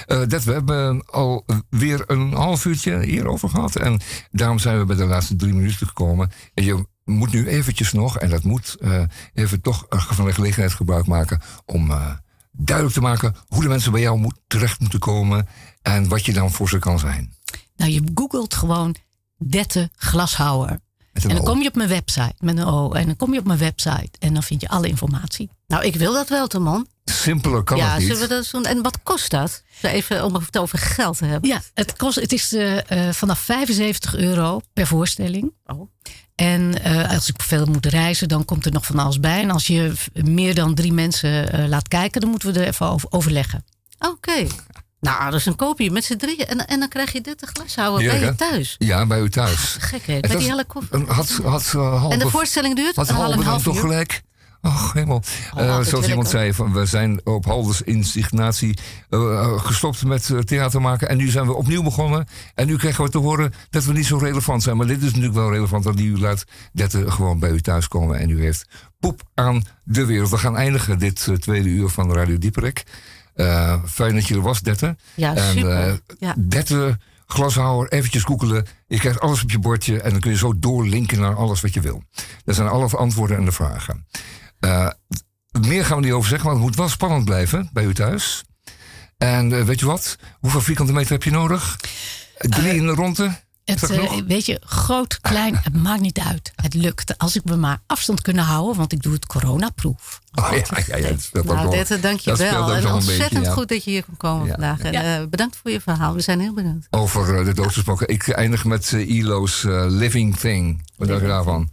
Eh Det, we hebben al weer een half uurtje hierover gehad. En daarom zijn we bij de laatste drie minuten gekomen. En je moet nu eventjes nog, en dat moet eh, even toch van de gelegenheid gebruik maken... om eh, duidelijk te maken hoe de mensen bij jou moet, terecht moeten komen... en wat je dan voor ze kan zijn. Nou, je googelt gewoon Dette Glashouwer. En dan O. kom je op mijn website met een O. En dan kom je op mijn website en dan vind je alle informatie. Nou, ik wil dat wel, Timon. Simpeler kan ja, het niet. zullen we dat doen? En wat kost dat? Even om het over geld te hebben. Ja, het, kost, het is eh, eh, vanaf 75 euro per voorstelling. Oh. En eh, als ik veel moet reizen, dan komt er nog van alles bij. En als je meer dan drie mensen eh, laat kijken, dan moeten we er even over overleggen. Oké. Nou, dat is een koopje met z'n drieën. En, en dan krijg je dit te glas houden bij je thuis. Ja, bij u thuis. Gek, hè? Was- die hele koffer. een- Had, had, uh, En de voorstelling duurt Had een half, half toch uur. gelijk? Oh. Oh, Eh, dat zoals iemand ook. zei, van, we zijn op Halders insignatie eh, eh, gestopt met theater maken. En nu zijn we opnieuw begonnen. En nu krijgen we te horen dat we niet zo relevant zijn. Maar dit is natuurlijk wel relevant, want u laat dat er gewoon bij u thuis komen. En u heeft poep aan de wereld. We gaan eindigen dit tweede uur van Radio Dieperik. Eh, fijn dat je er was, Dette. Ja, en, super. Ja. Dette, glashouwer, eventjes googelen. Je krijgt alles op je bordje en dan kun je zo doorlinken naar alles wat je wil. Dat zijn alle antwoorden en de vragen. Eh, meer gaan we niet over zeggen, want het moet wel spannend blijven bij u thuis. En eh, weet je wat? Hoeveel vierkante meter heb je nodig? Drie in de ronde? Het, eh, weet je, groot, klein, het maakt niet uit. Het lukt. Als ik me maar afstand kunnen houden, want ik doe het coronaproof. Oh, ja, ja, ja, dat speelt ook Nou, wel- Dette, dank je dat speelt wel. ook En ontzettend beetje, ja. goed dat je hier kon komen Ja. vandaag. En eh, bedankt voor je verhaal. We zijn heel benieuwd. Over eh, de dood gesproken. Ik eindig met eh, ILO's eh, Living Thing. Wat dacht je daarvan?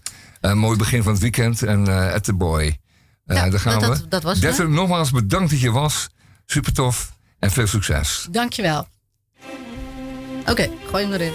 Een mooi begin van het weekend en eh At The Boy. Eh, Ja, daar gaan dat- we. dat- dat was nogmaals bedankt dat je was. Super tof. En veel succes. Dankjewel. Oké, gooi hem erin.